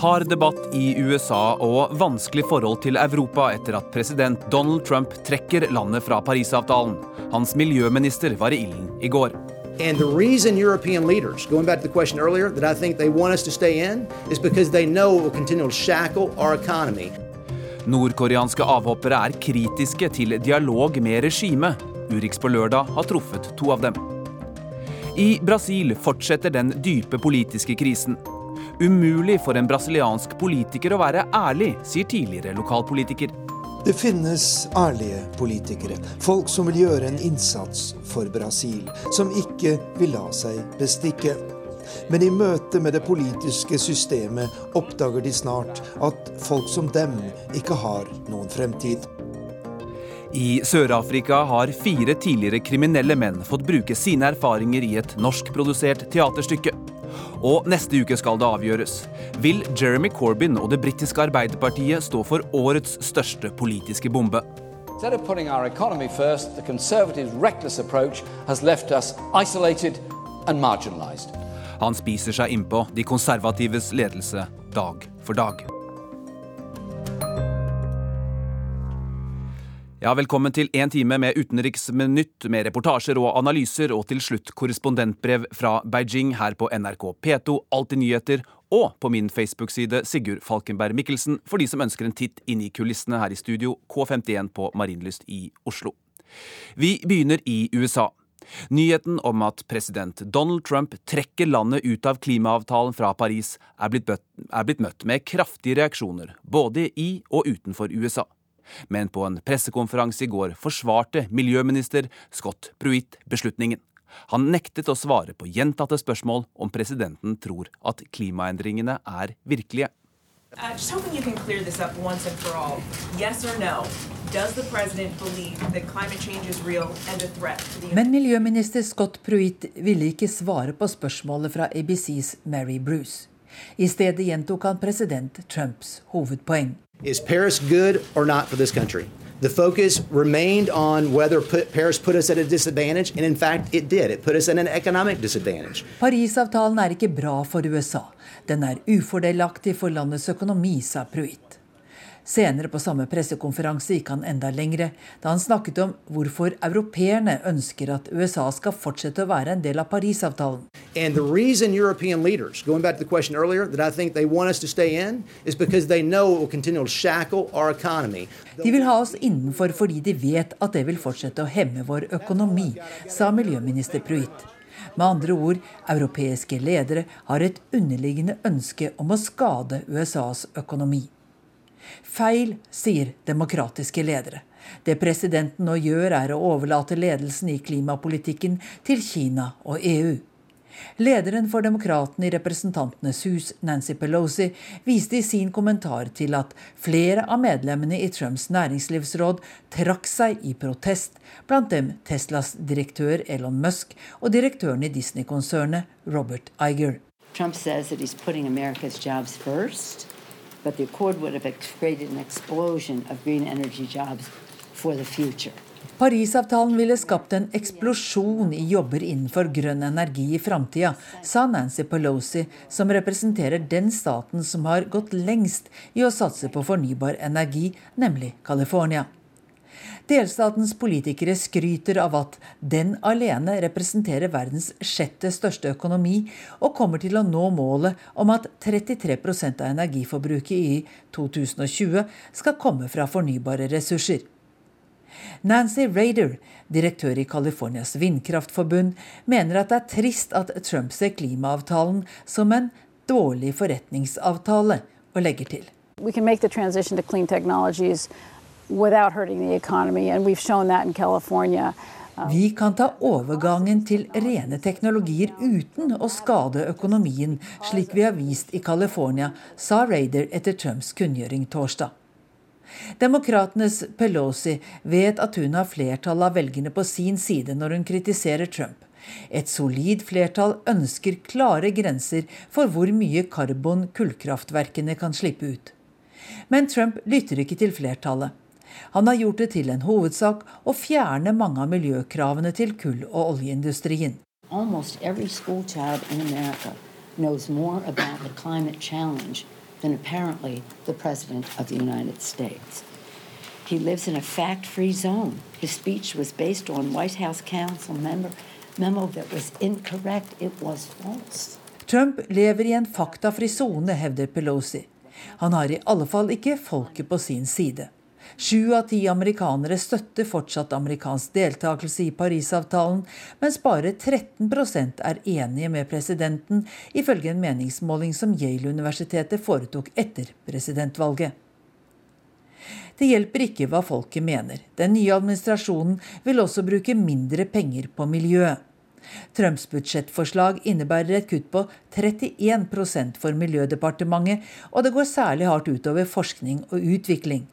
Hard debatt i USA og vanskelig forhold til Europa etter at president Donald Trump trekker landet fra Parisavtalen. Hans miljøminister var i ilden i går. And the reason European leaders, going back to the question earlier, that I think they want us to stay in, is because they know it will continue to shackle our economy. Nordkoreanske avhoppere er kritiske til dialog med regimet. Urix på lørdag har truffet to av dem. I Brasil fortsetter den dype politiske krisen. Umulig for en brasiliansk politiker å være ærlig, sier tidligere lokalpolitiker. Det finnes ærlige politikere, folk som vil gjøre en innsats for Brasil, som ikke vil la seg bestikke. Men i møte med det politiske systemet oppdager de snart at folk som dem ikke har noen fremtid. I Sør-Afrika har fire tidligere kriminelle menn fått bruke sine erfaringer i et norskprodusert teaterstykke. Og neste uke skal det avgjøres. Vil Jeremy Corbyn og det britiske Arbeiderpartiet stå for årets største politiske bombe? Instead of putting our economy first, the Conservatives' reckless approach has left us isolated and marginalised. Han spiser seg innpå de konservatives ledelse dag for dag. Ja, Velkommen til én time med Utenriksminutt, med reportasjer og analyser, og til slutt korrespondentbrev fra Beijing her på NRK P2, Alltid nyheter, og på min Facebook-side Sigurd Falkenberg Mikkelsen, for de som ønsker en titt inn i kulissene her i studio, K51 på Marienlyst i Oslo. Vi begynner i USA. Nyheten om at president Donald Trump trekker landet ut av klimaavtalen fra Paris, er blitt, er blitt møtt med kraftige reaksjoner, både i og utenfor USA. Men på en pressekonferanse i går forsvarte miljøminister Scott Pruitt beslutningen. Han nektet å svare på gjentatte spørsmål om presidenten tror at klimaendringene er virkelige. Uh. Yes no? Men miljøminister Scott Pruitt ville ikke svare på spørsmålet fra ABCs Mary Bruce. I stedet gjentok han president Trumps hovedpoeng. Is Paris good or not for this country? The focus remained on whether put, Paris put us at a disadvantage, and in fact it did. It put us at an economic disadvantage. Parisavtalen er ikke bra for USA. Den er ufordelaktig for landets økonomi, sa Pruitt. Senere på samme pressekonferanse gikk han enda lengre, da han snakket om hvorfor europeerne ønsker at USA skal fortsette å være en del av Parisavtalen. Leaders, earlier, in. De vil ha oss innenfor fordi de vet at det vil fortsette å hemme vår økonomi, sa miljøminister Pruitt. Med andre ord, europeiske ledere har et underliggende ønske om å skade USAs økonomi. Feil, sier demokratiske ledere. Det presidenten nå gjør, er å overlate ledelsen i klimapolitikken til Kina og EU. Lederen for Demokratene i Representantenes hus, Nancy Pelosi, viste i sin kommentar til at flere av medlemmene i Trumps næringslivsråd trakk seg i protest, blant dem Teslas direktør Elon Musk og direktøren i Disney-konsernet Robert Iger. Trump says that he's putting America's jobs first, but the accord would have created an explosion of green energy jobs for the future. Parisavtalen ville skapt en eksplosjon i jobber innenfor grønn energi i framtida, sa Nancy Pelosi, som representerer den staten som har gått lengst i å satse på fornybar energi, nemlig California. Delstatens politikere skryter av at den alene representerer verdens sjette største økonomi, og kommer til å nå målet om at 33% av energiforbruket i 2020 skal komme fra fornybare ressurser. Nancy Raider, direktør i Californias vindkraftforbund, mener at det er trist at Trump ser klimaavtalen som en dårlig forretningsavtale, og legger til. We can make the transition to clean technologies without hurting the economy, and we've shown that in California. Vi kan ta overgangen til rene teknologier uten å skade økonomien, slik vi har vist i California, sa Raider etter Trumps kunngjøring torsdag. Demokratenes Pelosi vet at hun har flertallet av velgerne på sin side når hun kritiserer Trump. Et solid flertall ønsker klare grenser for hvor mye karbon kullkraftverkene kan slippe ut. Men Trump lytter ikke til flertallet. Han har gjort det til en hovedsak å fjerne mange av miljøkravene til kull- og oljeindustrien. Than apparently the President of the United States. He lives in a fact free zone. His speech was based on White House Council member, memo that was incorrect. It was false. Trump lever i en faktafri sone, hevder Pelosi. Han har i alle fall ikke folket på sin side. Sju av ti amerikanere støtter fortsatt amerikansk deltakelse i Parisavtalen, mens bare 13% er enige med presidenten, ifølge en meningsmåling som Yale-universitetet foretok etter presidentvalget. Det hjelper ikke hva folket mener. Den nye administrasjonen vil også bruke mindre penger på miljøet. Trumps budsjettforslag innebærer et kutt på 31% for Miljødepartementet, og det går særlig hardt utover forskning og utvikling.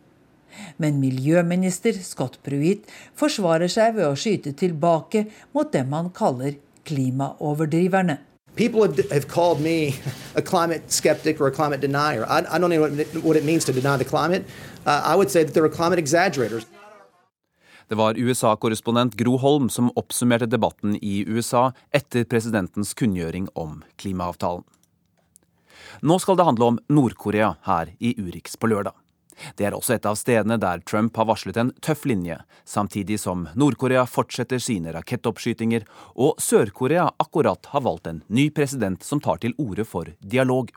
Men miljøminister Scott Pruitt forsvarer seg ved å skyte tilbake mot dem han kaller klimaoverdriverne. People have, called me a climate skeptic or a climate denier. I, I don't know what, what it means to deny the climate. Uh, I would say that they're a climate exaggerators. Det var USA-korrespondent Gro Holm som oppsummerte debatten i USA etter presidentens kunngjøring om klimaavtalen. Nå skal det handle om Nord-Korea her i Urix på lørdag. Det er også et av stedene der Trump har varslet en tøff linje, samtidig som Nord-Korea fortsetter sine rakettoppskytinger, og Sør-Korea akkurat har valgt en ny president som tar til orde for dialog.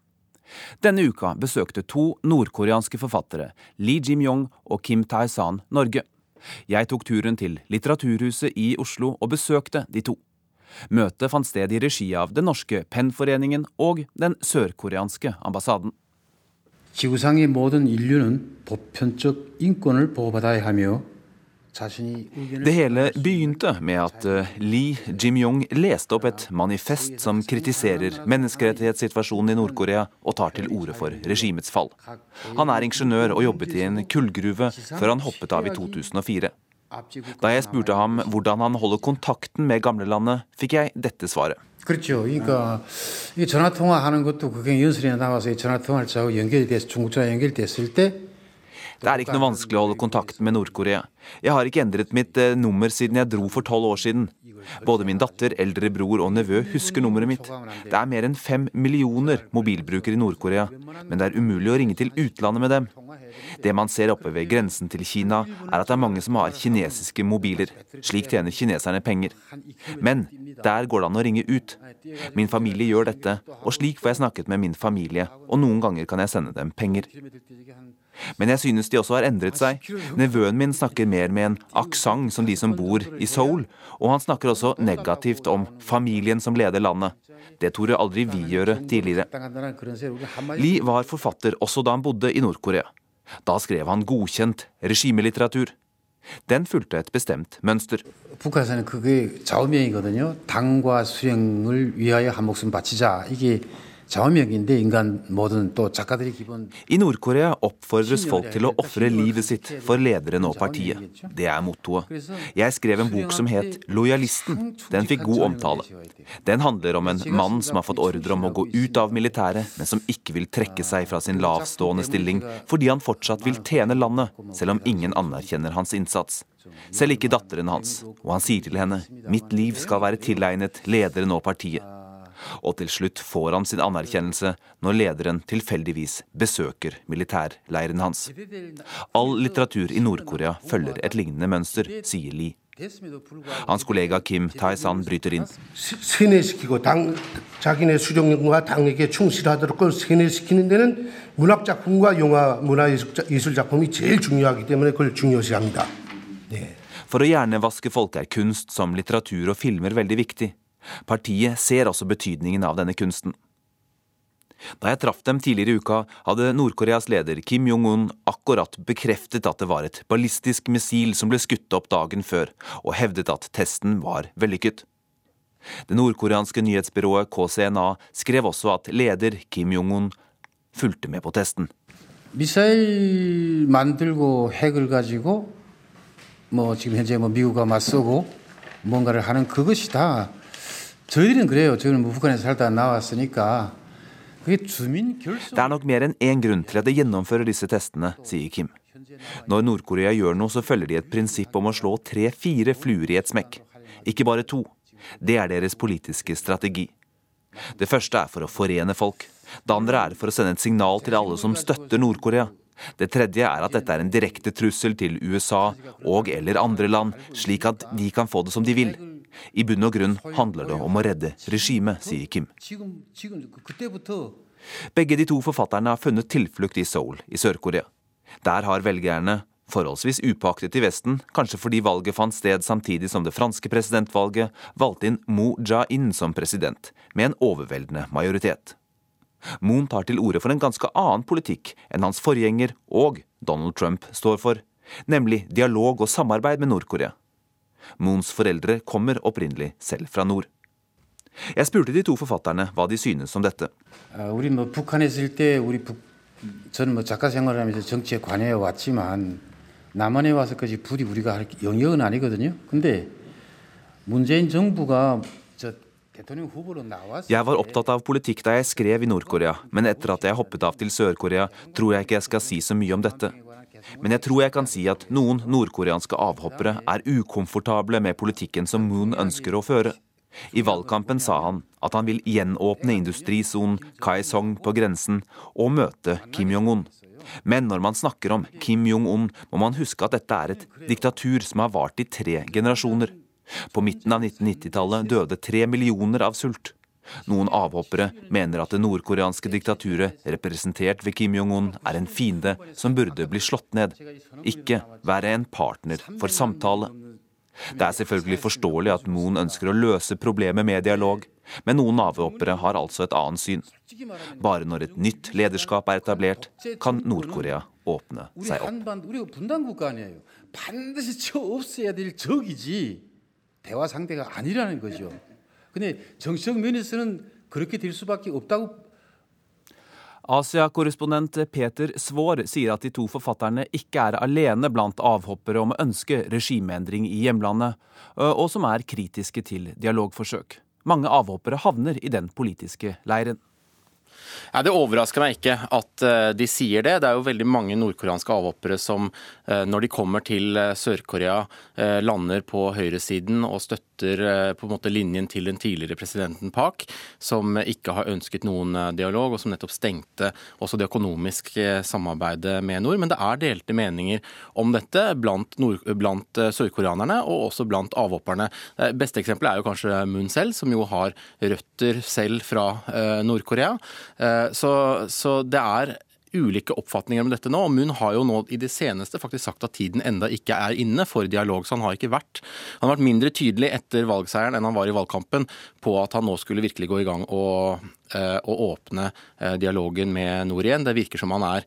Denne uka besøkte to nordkoreanske forfattere, Lee Jim-yong og Kim Tae-san, Norge. Jeg tok turen til Litteraturhuset i Oslo og besøkte de to. Møtet fant sted i regi av Den norske pennforeningen og den sørkoreanske ambassaden. 지구상의 모든 인류는 보편적 인권을 보호받아야 하며 det hele begynte med at eh, Lee Jim-yong leste opp et manifest som kritiserer menneskerettighetssituasjonen i Nord-Korea og tar til orde for regimets fall. Han er ingeniør og jobbet i en kullgruve før han hoppet av i 2004. Da jeg spurte ham hvordan han holder kontakten med gamlelandet, fikk jeg dette svaret. 그렇죠. 그러니까 이 전화 통화하는 것도 그게 연설에 나와서 전화 통화를 하고 연결돼서 중국전화 연결됐을 때 Det er ikke noe vanskelig å holde kontakten med Nord-Korea. Jeg har ikke endret mitt eh, nummer siden jeg dro for tolv år siden. Både min datter, eldre bror og nevø husker nummeret mitt. Det er mer enn fem millioner mobilbrukere i Nord-Korea, men det er umulig å ringe til utlandet med dem. Det man ser oppe ved grensen til Kina, er at det er mange som har kinesiske mobiler. Slik tjener kineserne penger. Men der går det an å ringe ut. Min familie gjør dette, og slik får jeg snakket med min familie, og noen ganger kan jeg sende dem penger. Men jeg synes de også har endret seg. Nevøen min snakker mer med en aksent som de som bor i Seoul, og han snakker også negativt om familien som leder landet. Det torde aldri vi gjøre tidligere. Lee var forfatter også da han bodde i Nord-Korea. Da skrev han godkjent regimelitteratur. Den fulgte et bestemt mønster. 북한에서는 그게 좌우명이거든요. 당과 수령을 위하여 한 목숨 바치자. 이게 i Nord-Korea oppfordres folk til å ofre livet sitt for lederen og partiet. Det er mottoet. Jeg skrev en bok som het 'Lojalisten'. Den fikk god omtale. Den handler om en mann som har fått ordre om å gå ut av militæret, men som ikke vil trekke seg fra sin lavstående stilling fordi han fortsatt vil tjene landet, selv om ingen anerkjenner hans innsats. Selv ikke datteren hans. Og han sier til henne 'Mitt liv skal være tilegnet lederen og partiet' og til slutt får han sin anerkjennelse når lederen tilfeldigvis besøker militærleiren hans. All litteratur i Nord-Korea følger et lignende mønster, sier Lee. Hans kollega Kim Tae-san bryter inn. For å hjernevaske folk er kunst som litteratur og filmer veldig viktig. Partiet ser også betydningen av denne kunsten. Da jeg traff dem tidligere i uka, hadde Nord-Koreas leder Kim Jong-un akkurat bekreftet at det var et ballistisk missil som ble skutt opp dagen før, og hevdet at testen var vellykket. Det nordkoreanske nyhetsbyrået KCNA skrev også at leder Kim Jong-un fulgte med på testen. 미사일 만들고 핵을 가지고 뭐 지금 현재 뭐 미국과 맞서고 뭔가를 하는 그것이 다 저희들은 그래요. 저희는 뭐 북한에서 살다 나왔으니까 Det er nok mer enn én grunn til at de gjennomfører disse testene, sier Kim. Når Nord-Korea gjør noe, så følger de et prinsipp om å slå tre-fire fluer i et smekk. Ikke bare to. Det er deres politiske strategi. Det første er for å forene folk. Det andre er for å sende et signal til alle som støtter Nord-Korea. Det tredje er at dette er en direkte trussel til USA og eller andre land, slik at de kan få det som de vil. I bunn og grunn handler det om å redde regimet, sier Kim. Begge de to forfatterne har funnet tilflukt i Seoul i Sør-Korea. Der har velgerne, forholdsvis upåaktet i Vesten, kanskje fordi valget fant sted samtidig som det franske presidentvalget, valgte inn Mo Ja-in som president, med en overveldende majoritet. Moon tar til orde for en ganske annen politikk enn hans forgjenger og Donald Trump står for, nemlig dialog og samarbeid med Nord-Korea. Moons foreldre kommer opprinnelig selv fra nord. Jeg spurte de to forfatterne hva de synes om dette. 우리 뭐 북한에 있을 때 우리 북 저는 뭐 작가 생활을 하면서 정치에 관여해 왔지만 남한에 와서까지 부디 우리가 할 영역은 아니거든요. 근데 문재인 정부가 저 Jeg var opptatt av politikk da jeg skrev i Nord-Korea, men etter at jeg hoppet av til Sør-Korea, tror jeg ikke jeg skal si så mye om dette. Men jeg tror jeg kan si at noen nordkoreanske avhoppere er ukomfortable med politikken som Moon ønsker å føre. I valgkampen sa han at han vil gjenåpne industrisonen Kaesong på grensen og møte Kim Jong-un. Men når man snakker om Kim Jong-un, må man huske at dette er et diktatur som har vart i tre generasjoner. På midten av 1990-tallet døde tre millioner av sult. Noen avhoppere mener at det nordkoreanske diktaturet, representert ved Kim Jong-un, er en fiende som burde bli slått ned, ikke være en partner for samtale. Det er selvfølgelig forståelig at Moon ønsker å løse problemet med dialog, men noen avhoppere har altså et annet syn. Bare når et nytt lederskap er etablert, kan Nord-Korea åpne seg opp. 한반 우리가 분단 국가 아니에요. 반드시 저 없어야 될 적이지 대화 상대가 아니라는 거죠. 근데 정치적 면에서는 그렇게 될 수밖에 없다고 Asia-korrespondent Peter Svaar sier at de to forfatterne ikke er alene blant avhoppere om å ønske regimeendring i hjemlandet, og som er kritiske til dialogforsøk. Mange avhoppere havner i den politiske leiren. Nei, Det overrasker meg ikke at eh, de sier det. Det er jo veldig mange nordkoreanske avhoppere som eh, når de kommer til eh, Sør-Korea, lander på høyresiden og støtter på en måte linjen til den tidligere presidenten Park, som ikke har ønsket noen dialog, og som nettopp stengte også det økonomiske samarbeidet med nord. Men det er delte meninger om dette blant, blant sørkoreanerne og også blant avhopperne. Det beste eksempelet er jo kanskje Moon selv, som jo har røtter selv fra Nord-Korea. Eh, Så, så det er ulike oppfatninger om dette nå. og Munn har jo nå i det seneste faktisk sagt at tiden enda ikke er inne for dialog. så Han har ikke vært han har vært mindre tydelig etter valgseieren enn han var i valgkampen på at han nå skulle virkelig gå i gang og, eh, og åpne eh, dialogen med nord igjen. Det virker som han er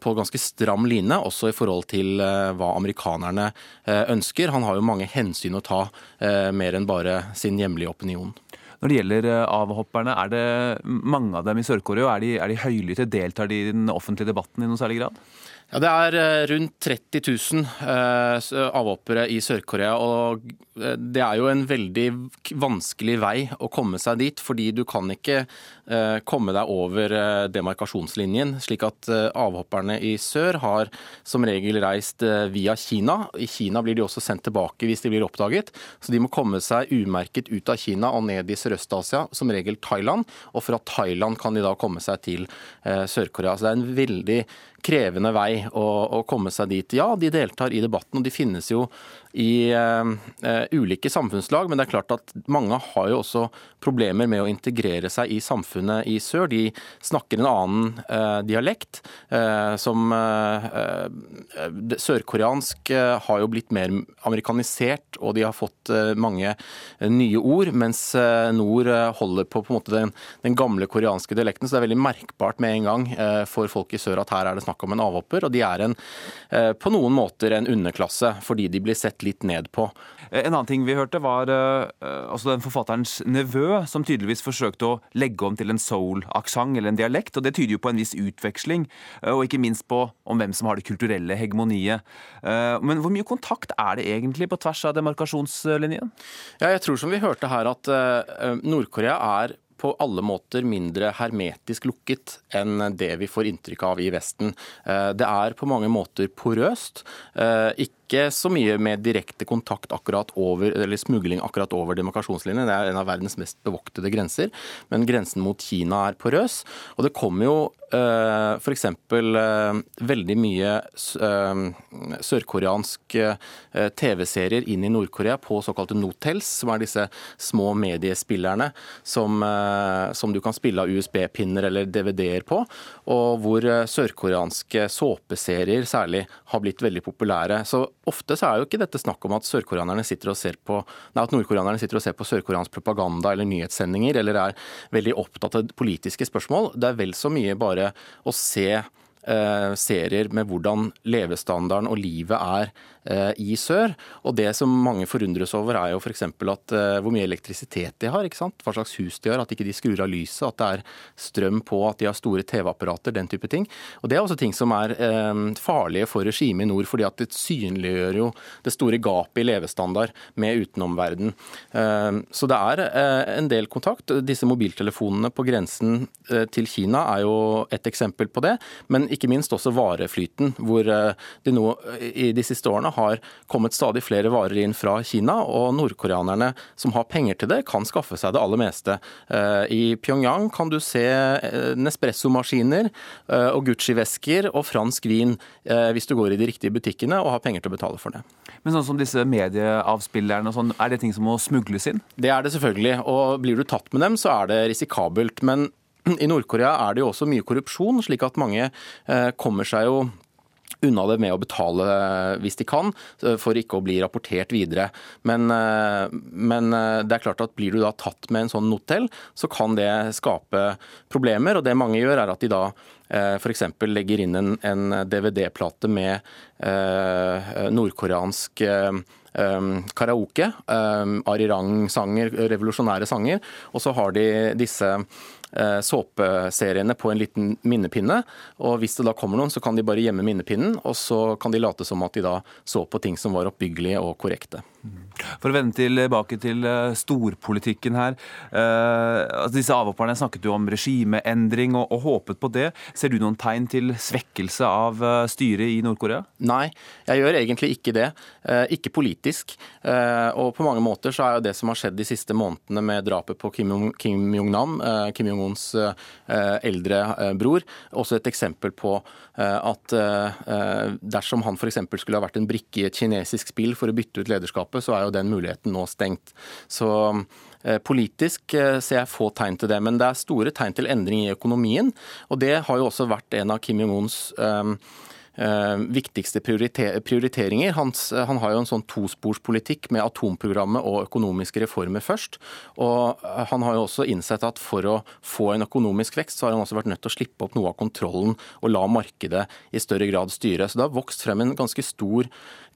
på ganske stram line, også i forhold til hva amerikanerne ønsker. Han har jo mange hensyn å ta, mer enn bare sin hjemlige opinion. Når det gjelder eh, avhopperne, er det mange av dem i Sør-Korea? Er de, er de høylytte? Deltar de i den offentlige debatten i noen særlig grad? Ja, Det er eh, rundt 30 000 eh, avhoppere i Sør-Korea. og eh, Det er jo en veldig vanskelig vei å komme seg dit, fordi du kan ikke komme deg over demarkasjonslinjen. slik at avhopperne i sør har som regel reist via Kina. I Kina blir de også sendt tilbake hvis de blir oppdaget. Så de må komme seg umerket ut av Kina og ned i Sørøst-Asia, som regel Thailand. Og fra Thailand kan de da komme seg til Sør-Korea. Så det er en veldig krevende vei å, å komme seg dit. Ja, de deltar i debatten, og de finnes jo i eh, eh, ulike samfunnslag, men det er klart at mange har jo også problemer med å integrere seg i samfunnet i sør. De snakker en annen eh, dialekt, som Sørkoreansk har jo blitt mer amerikanisert, og de har fått mange nye ord, mens nord holder på, på den, den gamle koreanske dialekten. Så det er veldig merkbart med en gang for folk i sør at her er det snakk om en avhopper, og de er en, på noen måter en underklasse fordi de blir sett litt ned på. Eh, En annen ting vi hørte, var eh, altså den forfatterens nevø, som tydeligvis forsøkte å legge om til en soul-aksent eller en dialekt. og Det tyder jo på en viss utveksling, eh, og ikke minst på om hvem som har det kulturelle hegemoniet. Eh, Men hvor mye kontakt er det egentlig på tvers av demarkasjonslinjen? Ja, jeg tror som vi hørte her at eh, Nord-Korea er på alle måter mindre hermetisk lukket enn det vi får inntrykk av i Vesten. Eh, Det er på mange måter porøst. Eh, Ikke ikke så mye med direkte kontakt akkurat over, eller smugling akkurat over demarkasjonslinjen. Det er en av verdens mest bevoktede grenser. Men grensen mot Kina er porøs. Og det kommer jo uh, f.eks. Uh, veldig mye uh, sørkoreansk TV-serier inn i Nord-Korea på såkalte notels, som er disse små mediespillerne som, som du kan spille av USB-pinner eller DVD-er på, og hvor sørkoreanske såpeserier særlig har blitt veldig populære. Så ofte så er jo ikke dette snakk om at sørkoreanerne sitter og ser på, nei, at nordkoreanerne sitter og ser på sørkoreansk propaganda eller nyhetssendinger, eller er veldig opptatt av politiske spørsmål. Det er vel så mye bare å se serier med hvordan levestandarden og livet er Eh, i sør. Og Det som mange forundres over, er jo f.eks. at eh, hvor mye elektrisitet de har. ikke sant? Hva slags hus de har, at ikke de skrur av lyset, at det er strøm på, at de har store TV-apparater, den type ting. Og Det er også ting som er eh, farlige for regimet i nord, fordi at det synliggjør jo det store gapet i levestandard med utenomverden. Eh, så det er eh, en del kontakt. Disse mobiltelefonene på grensen eh, til Kina er jo et eksempel på det, men ikke minst også vareflyten, hvor det nå i de siste årene har kommet stadig flere varer inn fra Kina, og nordkoreanerne som har penger til det, kan skaffe seg det aller meste. Eh, I Pyongyang kan du se eh, Nespresso-maskiner eh, og Gucci-vesker og fransk vin hvis du går i de riktige butikkene og har penger til å betale for det. Men sånn som disse medieavspillerne og sånn, er det ting som må smugles inn? Det er det selvfølgelig. Og blir du tatt med dem, så er det risikabelt. Men i Nord-Korea er det jo også mye korrupsjon, slik at mange kommer seg jo unna det med å betale hvis de kan, for ikke å bli rapportert videre. Men, eh, men, eh, det er klart at blir du da tatt med en sånn notell, så kan det skape problemer. Og det mange gjør, er at de da eh, f.eks. legger inn en, en DVD-plate med eh, nordkoreansk eh, karaoke. Eh, Arirang-sanger, revolusjonære sanger. Og så har de disse Eh, såpeseriene på en liten minnepinne. og Hvis det da kommer noen, så kan de bare gjemme minnepinnen, og så kan de late som at de da så på ting som var oppbyggelige og korrekte. For å vende tilbake til eh, storpolitikken her. Eh, altså disse avhopperne snakket jo om regimeendring og, og, håpet på det. Ser du noen tegn til svekkelse av styret i Nord-Korea? Nei, jeg gjør egentlig ikke det. Ikke politisk. Og på mange måter så er jo det som har skjedd de siste månedene med drapet på Kim Jong-nam, Kim Jong Jong-uns eh, eldre eh, bror. Også et eksempel på eh, at dersom han f.eks. skulle ha vært en brikke i et kinesisk spill for å bytte ut lederskapet, så er jo den muligheten nå stengt. Så Politisk ser jeg få tegn til det, men det er store tegn til endring i økonomien. Og det har jo også vært en av Kim Jong-uns um viktigste prioriteringer. Hans, eh, han har jo en sånn tosporspolitikk med atomprogrammet og økonomiske reformer først. Og eh, han har jo også innsett at for å få en økonomisk vekst, så har han også vært nødt til å slippe opp noe av kontrollen og la markedet i større grad styre. Så det har vokst frem en ganske stor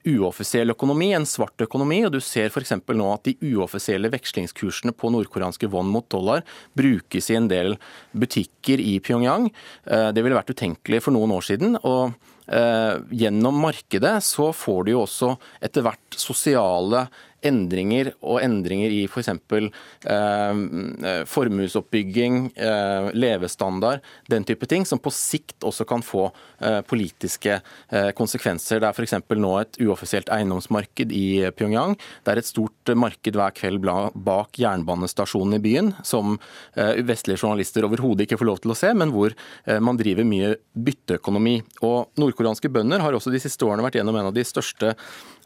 uoffisiell økonomi, en svart økonomi. og Du ser f.eks. nå at de uoffisielle vekslingskursene på nordkoreanske won mot dollar brukes i en del butikker i Pyongyang. Det ville vært utenkelig for noen år siden. og Eh, gjennom markedet så får du jo også etter hvert sosiale endringer og endringer i f.eks. For eh, eh, formuesoppbygging, eh, levestandard, den type ting, som på sikt også kan få eh, politiske eh, konsekvenser. Det er f.eks. nå et uoffisielt eiendomsmarked i Pyongyang. Det er et stort marked hver kveld bak jernbanestasjonen i byen, som eh, vestlige journalister overhodet ikke får lov til å se, men hvor man driver mye bytteøkonomi. Og Nordkoreanske bønder har også de siste årene vært gjennom en av de største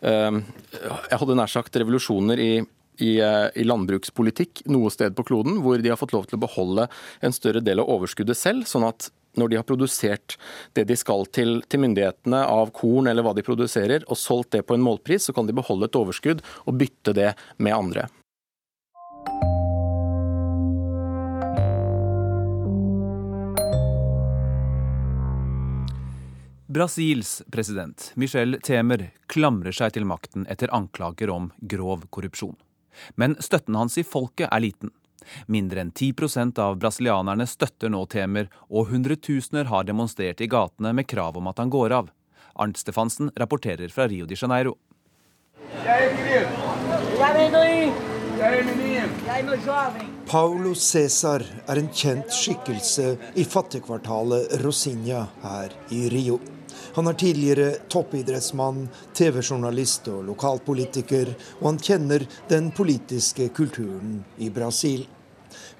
jeg hadde nær sagt revolusjoner i i, eh, i, landbrukspolitikk noe sted på kloden, hvor de har fått lov til å beholde en større del av overskuddet selv. sånn at når de har produsert det de skal til, til myndighetene av korn eller hva de produserer, og solgt det på en målpris, så kan de beholde et overskudd og bytte det med andre. Brasils president Michel Temer klamrer seg til makten etter anklager om grov korrupsjon. Men støtten hans i folket er liten. Mindre enn 10% av brasilianerne støtter nå Temer, og hundretusener har demonstrert i gatene med krav om at han går av. Arnt Stefansen rapporterer fra Rio de Janeiro. Paulo Cæsar er en kjent skikkelse i fattigkvartalet Rosinha her i Rio. Han er tidligere toppidrettsmann, TV-journalist og lokalpolitiker, og han kjenner den politiske kulturen i Brasil.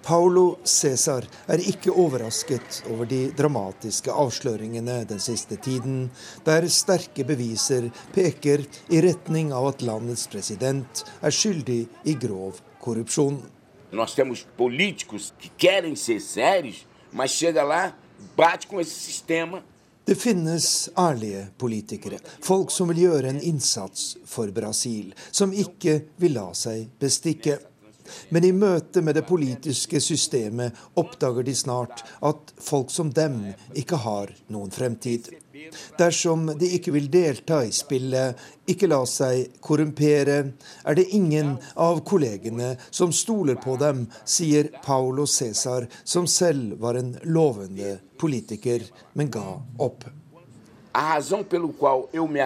Paulo Cæsar er ikke overrasket over de dramatiske avsløringene den siste tiden, der sterke beviser peker i retning av at landets president er skyldig i grov korrupsjon. Nós temos políticos que querem ser sérios, mas chega lá, bate com esse sistema det finnes ærlige politikere, folk som vil gjøre en innsats for Brasil, som ikke vil la seg bestikke. Men i møte med det politiske systemet oppdager de snart at folk som dem ikke har noen fremtid. Dersom de ikke vil delta i spillet, ikke la seg korrumpere, er det ingen av kollegene som stoler på dem, sier Paulo Cæsar, som selv var en lovende politiker, men ga opp. A razão pelo qual eu me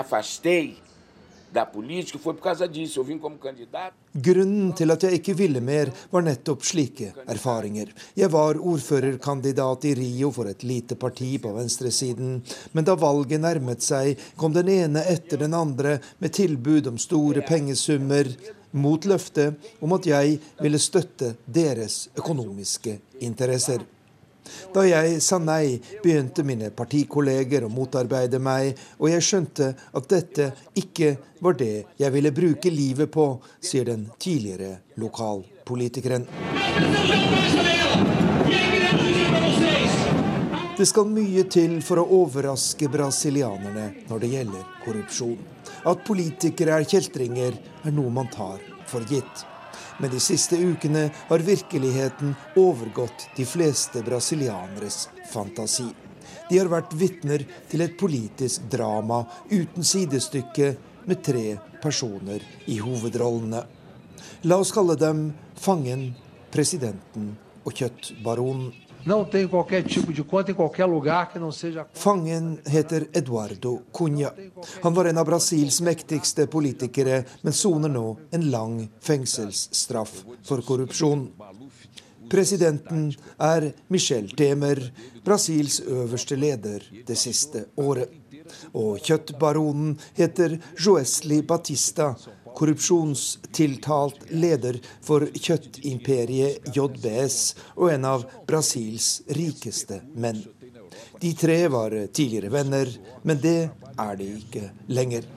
da política foi por causa disso. Eu vim como candidato. Grunnen til at jeg ikke ville mer, var nettopp slike erfaringer. Jeg var ordførerkandidat i Rio for et lite parti på venstresiden. Men da valget nærmet seg, kom den ene etter den andre med tilbud om store pengesummer, mot løftet om at jeg ville støtte deres økonomiske interesser. Da jeg sa nei, begynte mine partikolleger å motarbeide meg, og jeg skjønte at dette ikke var det jeg ville bruke livet på, sier den tidligere lokalpolitikeren. Det skal mye til for å overraske brasilianerne når det gjelder korrupsjon. At politikere er kjeltringer, er noe man tar for gitt. Men de siste ukene har virkeligheten overgått de fleste brasilianeres fantasi. De har vært vitner til et politisk drama uten sidestykke, med tre personer i hovedrollene. La oss kalle dem fangen, presidenten og kjøttbaronen. Fangen heter Eduardo Cunha. Han var en av Brasils mektigste politikere, men soner nå en lang fengselsstraff for korrupsjon. Presidenten er Michel Temer, Brasils øverste leder det siste året. Og kjøttbaronen heter Joesli Batista, korrupsjonstiltalt leder for kjøttimperiet JBS og en av Brasils rikeste menn. De tre var tidligere venner, men det er de ikke lenger.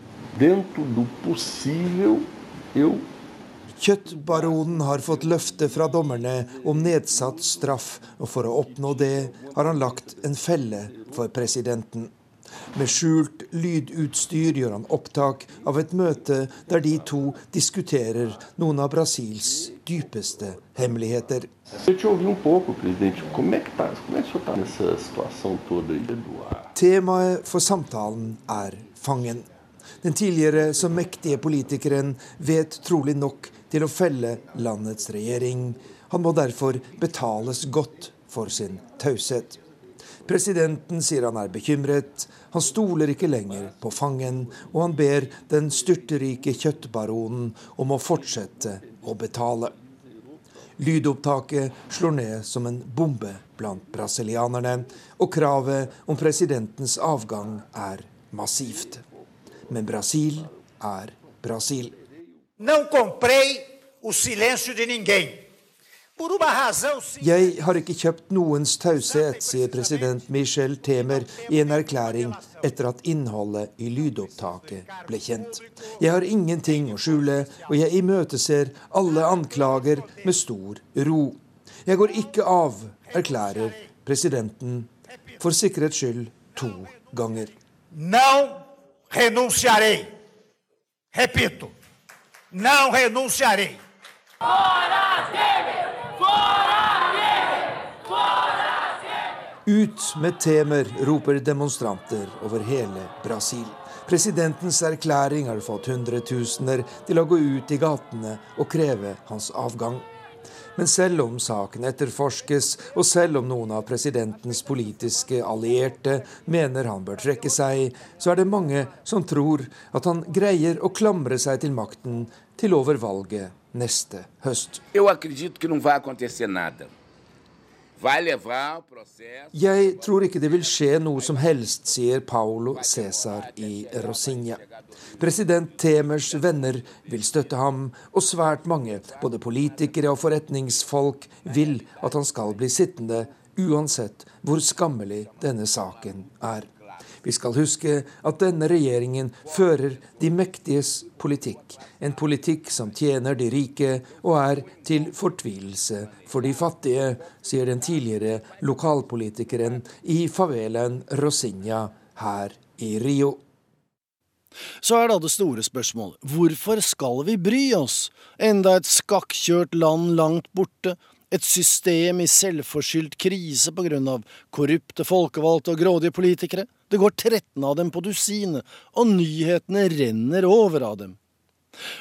Kjøttbaronen har fått løfte fra dommerne om nedsatt straff, og for å oppnå det har han lagt en felle for presidenten. Med skjult lydutstyr gjør han opptak av et møte der de to diskuterer noen av Brasils dypeste hemmeligheter. Temaet for samtalen er fangen. Den tidligere så mektige politikeren vet trolig nok til å felle landets regjering. Han må derfor betales godt for sin taushet. Presidenten sier han er bekymret. Han stoler ikke lenger på fangen, og han ber den styrterike kjøttbaronen om å fortsette å betale. Lydopptaket slår ned som en bombe blant brasilianerne, og kravet om presidentens avgang er massivt. Men Brasil er Brasil. Não comprei o silêncio de ninguém. Jeg har ikke kjøpt noens taushet, sier president Michel Temer i en erklæring etter at innholdet i lydopptaket ble kjent. Jeg har ingenting å skjule, og jeg imøteser alle anklager med stor ro. Jeg går ikke av, erklærer presidenten, for sikkerhets skyld to ganger. Não renunciarei. Repito, não renunciarei. Fora Ut med Temer, roper demonstranter over hele Brasil. Presidentens erklæring har fått hundretusener til å gå ut i gatene og kreve hans avgang. Men selv om saken etterforskes, og selv om noen av presidentens politiske allierte mener han bør trekke seg, så er det mange som tror at han greier å klamre seg til makten til over valget neste høst. Jeg tror ikke det acontecer nada. Jeg tror ikke det vil skje noe som helst, sier Paulo Cæsar i Rosinha. President Temers venner vil støtte ham, og svært mange, både politikere og forretningsfolk, vil at han skal bli sittende, uansett hvor skammelig denne saken er. Vi skal huske at denne regjeringen fører de mektiges politikk. En politikk som tjener de rike og er til fortvilelse for de fattige, sier den tidligere lokalpolitikeren i favelaen Rosinha her i Rio. Så er da det store spørsmålet, hvorfor skal vi bry oss? Enda et skakkjørt land langt borte, et system i selvforskyldt krise av korrupte folkevalgte og grådige politikere. Det går 13 av dem på dusinet, og nyhetene renner over av dem.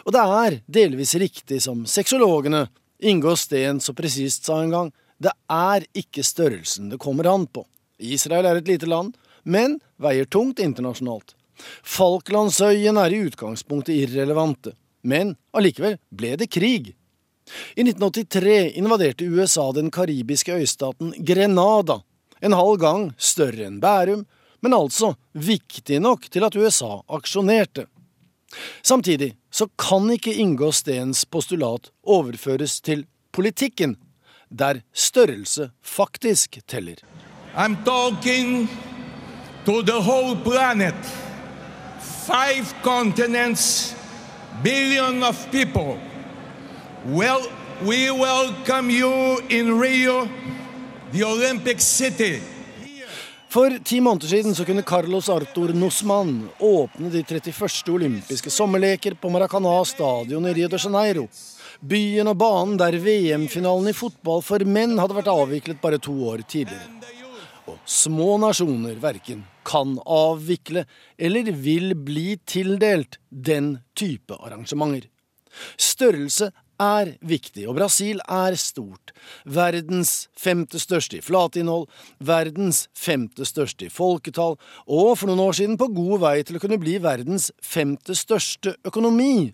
Og det er delvis riktig som sexologene Inge Steen så presist sa en gang, det er ikke størrelsen det kommer an på. Israel er et lite land, men veier tungt internasjonalt. Falklandsøyen er i utgangspunktet irrelevante, men allikevel ble det krig. I 1983 invaderte USA den karibiske øystaten Grenada, en halv gang større enn Bærum, men altså viktig nok til at USA aksjonerte. Samtidig så kan ikke Inge Steens postulat overføres til politikken, der størrelse faktisk teller. I'm talking to the whole planet. Five continents, billion of people. Well, we Rio, the Olympic city. For ti måneder siden så kunne Carlos Artur Nussmann åpne de 31. olympiske sommerleker på Maracana stadion i Rio de Janeiro. Byen og banen der VM-finalen i fotball for menn hadde vært avviklet bare to år tidligere. Og små nasjoner verken kan avvikle eller vil bli tildelt den type arrangementer. Størrelse er viktig, og Brasil er stort. Verdens femte største i flatinnhold, verdens femte største i folketall, og for noen år siden på god vei til å kunne bli verdens femte største økonomi.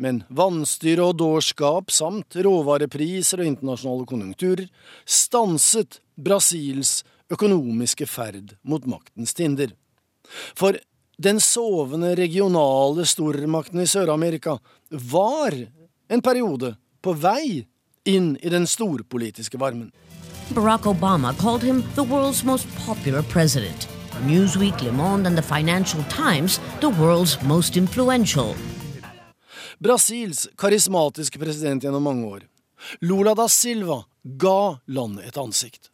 Men vanstyre og dårskap samt råvarepriser og internasjonale konjunkturer stanset Brasils økonomiske ferd mot maktens tinder. For den sovende regionale stormakten i Sør-Amerika var en periode på vei inn i den storpolitiske varmen. Barack Obama called him the world's most popular president. Newsweek, Le Monde and the Financial Times the world's most influential. Brasils karismatiske president gjennom mange år, Lula da Silva, ga landet et ansikt.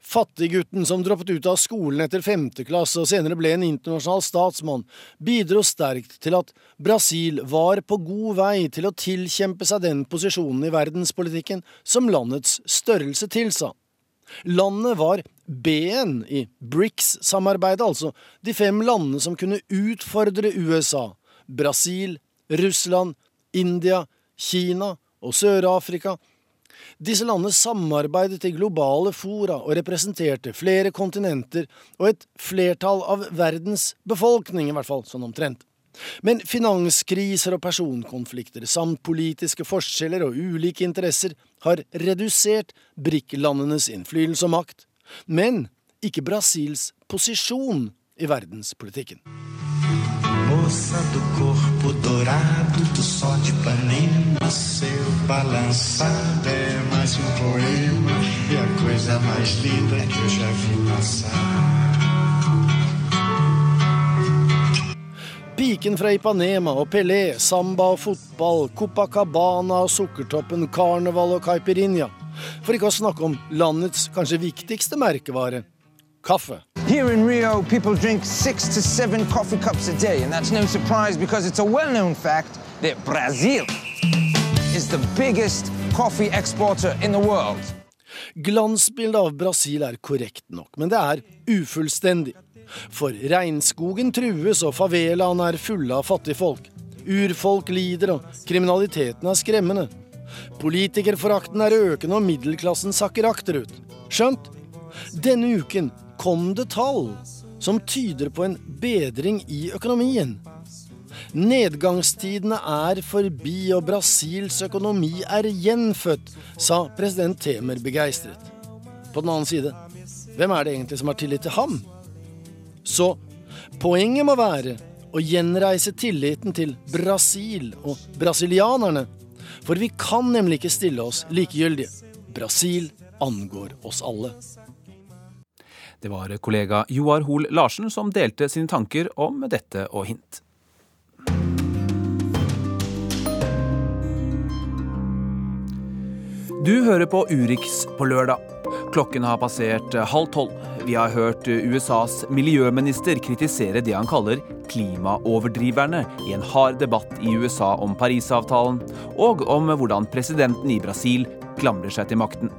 Fattiggutten som droppet ut av skolen etter femte klasse og senere ble en internasjonal statsmann, bidro sterkt til at Brasil var på god vei til å tilkjempe seg den posisjonen i verdenspolitikken som landets størrelse tilsa. Landet var B-en i BRICS-samarbeidet, altså de fem landene som kunne utfordre USA, Brasil, Russland, India, Kina og Sør-Afrika disse landene samarbeidet i globale fora og representerte flere kontinenter og et flertall av verdens befolkning, i hvert fall sånn omtrent. Men finanskriser og personkonflikter samt politiske forskjeller og ulike interesser har redusert BRIC-landenes innflytelse og makt, men ikke Brasils posisjon i verdenspolitikken. Moça do corpo dourado do sol de Ipanema, seu balançado é mais um poema e a coisa mais linda que eu já vi passar. Piken fra Ipanema og Pelé, samba og fotball, Copacabana og Sukkertoppen, karneval og caipirinha. For ikke å snakke om landets kanskje viktigste merkevare, kaffe. Here in Rio, people drink six to seven coffee cups a day, and that's no surprise because it's a well-known fact that Brazil is the biggest coffee exporter in the world. Glansbildet av Brasil er korrekt nok, men det er ufullstendig. For regnskogen trues, og favelaene er fulle av fattigfolk. Urfolk lider, og kriminaliteten er skremmende. Politikerforakten er økende, og middelklassen sakker akterut. Skjønt, denne uken kom det tall som tyder på en bedring i økonomien. Nedgangstidene er forbi, og Brasils økonomi er gjenfødt, sa president Temer begeistret. på den annen side, hvem er det egentlig som har tillit til ham? Så poenget må være å gjenreise tilliten til Brasil og brasilianerne. For vi kan nemlig ikke stille oss likegyldige. Brasil angår oss alle. Det var kollega Joar Hoel Larsen som delte sine tanker om dette og hint. Du hører på Urix på lørdag. Klokken har passert halv tolv. Vi har hørt USAs miljøminister kritisere det han kaller klimaoverdriverne i en hard debatt i USA om Parisavtalen, og om hvordan presidenten i Brasil klamrer seg til makten.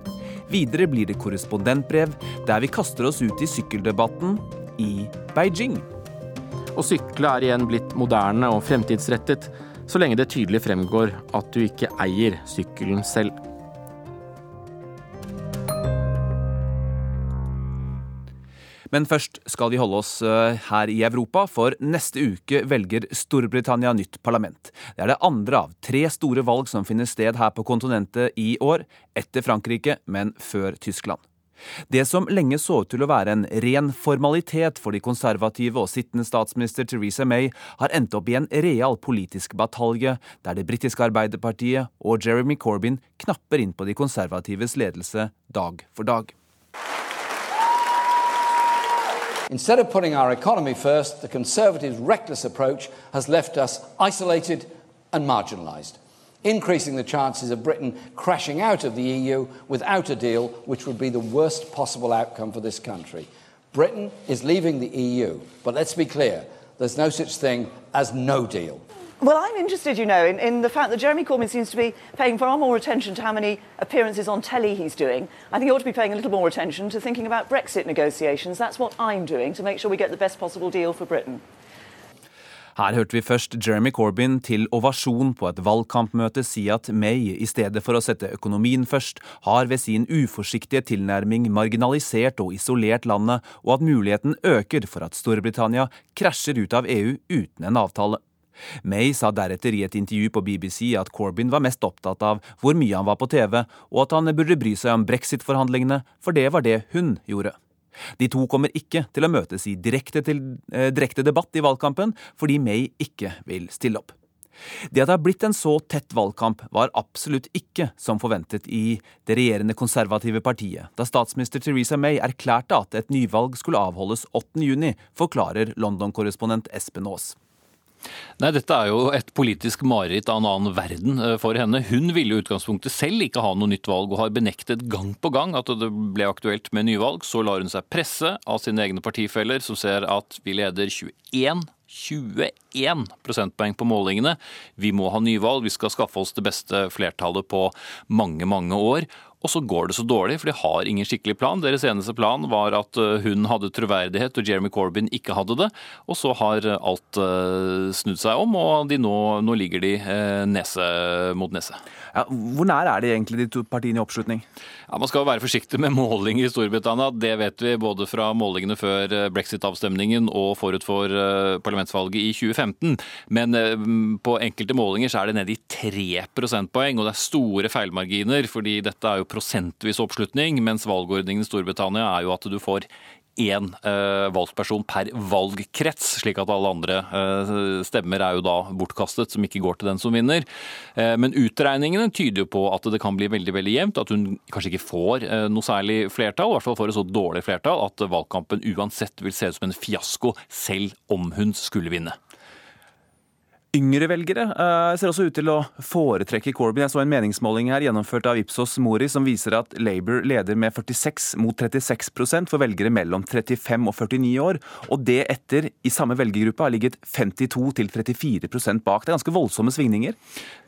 Videre blir det korrespondentbrev, der vi kaster oss ut i sykkeldebatten i Beijing. Å sykle er igjen blitt moderne og fremtidsrettet, så lenge det tydelig fremgår at du ikke eier sykkelen selv. Men først skal vi holde oss eh, her i Europa, for neste uke velger Storbritannia nytt parlament. Det er det andre av tre store valg som finner sted her på kontinentet i år, etter Frankrike, men før Tyskland. Det som lenge så ut til å være en ren formalitet for de konservative og sittende statsminister Theresa May, har endt opp i en real politisk batalje, der det britiske Arbeiderpartiet og Jeremy Corbyn knapper inn på de konservatives ledelse dag for dag. Instead of putting our economy first, the Conservatives' reckless approach has left us isolated and marginalised, increasing the chances of Britain crashing out of the EU without a deal, which would be the worst possible outcome for this country. Britain is leaving the EU, but let's be clear there's no such thing as no deal. Well, I'm interested, you know, in, in, the fact that Jeremy Corbyn seems to be paying far more attention to how many appearances on telly he's doing. I think he ought to be paying a little more attention to thinking about Brexit negotiations. That's what I'm doing to make sure we get the best possible deal for Britain. Her hørte vi først Jeremy Corbyn til ovasjon på et valgkampmøte si at May, i stedet for å sette økonomien først, har ved sin uforsiktige tilnærming marginalisert og isolert landet, og at muligheten øker for at Storbritannia krasjer ut av EU uten en avtale. May sa deretter i et intervju på BBC at Corbyn var mest opptatt av hvor mye han var på TV, og at han burde bry seg om brexit-forhandlingene, for det var det hun gjorde. De to kommer ikke til å møtes i direkte, til, eh, direkte debatt i valgkampen, fordi May ikke vil stille opp. Det at det har blitt en så tett valgkamp, var absolutt ikke som forventet i det regjerende konservative partiet, da statsminister Theresa May erklærte at et nyvalg skulle avholdes 8.6, forklarer London-korrespondent Espen Aas. Nei, Dette er jo et politisk mareritt av en annen verden eh, for henne. Hun ville i utgangspunktet selv ikke ha noe nytt valg, og har benektet gang på gang at det ble aktuelt med nyvalg. Så lar hun seg presse av sine egne partifeller, som ser at vi leder 21 21 prosentpoeng på målingene. Vi må ha nyvalg, vi skal skaffe oss det beste flertallet på mange, mange år. Og så går det så dårlig, for de har ingen skikkelig plan. Deres eneste plan var at eh, hun hadde troverdighet og Jeremy Corbyn ikke hadde det. Og så har alt eh, snudd seg om, og nå, nå, ligger de eh, nese mot nese. Ja, hvor nær er de egentlig, de to partiene i oppslutning? Ja, Man skal være forsiktig med målinger i Storbritannia. Det vet vi både fra målingene før brexit-avstemningen og forut for parlamentsvalget i 2015. Men på enkelte målinger så er det nede i 3 prosentpoeng, og det er store feilmarginer. fordi dette er jo prosentvis oppslutning, mens valgordningen i Storbritannia er jo at du får én eh, valgsperson per valgkrets, slik at alle andre eh, stemmer er jo da bortkastet, som ikke går til den som vinner. Eh, men utregningene tyder jo på at det kan bli veldig veldig jevnt, at hun kanskje ikke får eh, noe særlig flertall, i hvert fall får et så dårlig flertall at valgkampen uansett vil se ut som en fiasko, selv om hun skulle vinne. Yngre velgere uh, ser også ut til å foretrekke Corbyn. Jeg så en meningsmåling her gjennomført av Ipsos Mori som viser at Labour leder med 46 mot 36% for velgere mellom 35 og 49 år. Og det etter i samme velgergruppe har ligget 52 til 34% bak. Det er ganske voldsomme svingninger.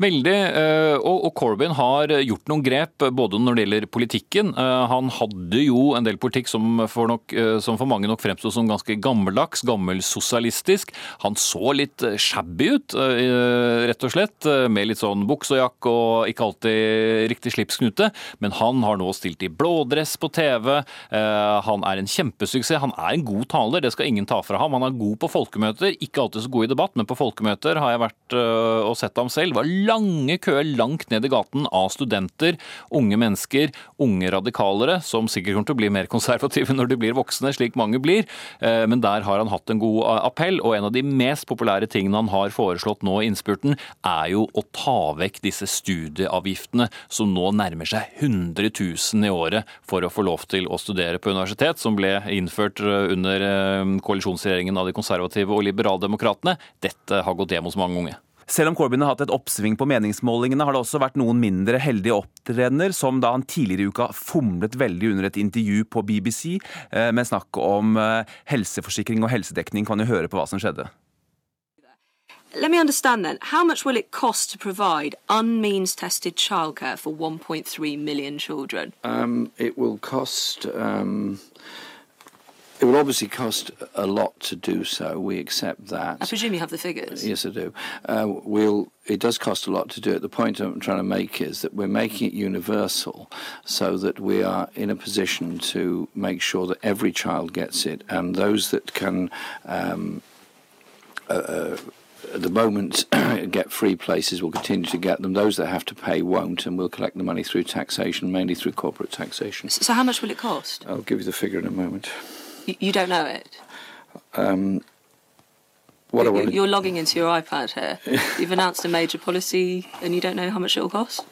Veldig. Uh, og, og Corbyn har gjort noen grep både når det gjelder politikken. Uh, han hadde jo en del politikk som for, nok, som for mange nok fremsto som ganske gammeldags, gammelsosialistisk. Han så litt shabby ut. Eh, rett og slett, eh, med litt sånn buksejakk og ikke alltid riktig slipsknute. Men han har nå stilt i blådress på TV. Han er en kjempesuksess. Han er en god taler, det skal ingen ta fra ham. Han er god på folkemøter, ikke alltid så god i debatt, men på folkemøter har jeg vært og sett ham selv. Det var lange køer langt ned i gaten av studenter, unge mennesker, unge radikalere, som sikkert kommer til å bli mer konservative når de blir voksne, slik mange blir. Men der har han hatt en god appell, og en av de mest populære tingene han har foreslått nå i innspurten, er jo å ta vekk disse studieavgiftene som nå nærmer seg 100 000 i året for å få lov til å studere på universitet, som ble innført eh, under eh, koalisjonsregjeringen av de konservative og liberaldemokratene. Dette har gått hjem hos mange unge. Selv om Corbyn har hatt et oppsving på meningsmålingene, har det også vært noen mindre heldige opptredener, som da han tidligere i uka fomlet veldig under et intervju på BBC eh, med snakk om helseforsikring og helsedekning. Kan jo høre på hva som skjedde. Let me understand then. How much will it cost to provide unmeans tested childcare for 1.3 million children? Um, it will cost. Um, it will obviously cost a lot to do so. We accept that. I presume you have the figures. Yes, I do. Uh, we'll. It does cost a lot to do it. The point I'm trying to make is that we're making it universal, so that we are in a position to make sure that every child gets it, and those that can. Um, uh, uh at the moment get free places will continue to get them. Those that have to pay won't, and we'll collect the money through taxation, mainly through corporate taxation. So, how much will it cost? I'll give you the figure in a moment. You, you don't know it. Um, what you're, I want you're logging into your iPad here. You've announced a major policy, and you don't know how much it will cost.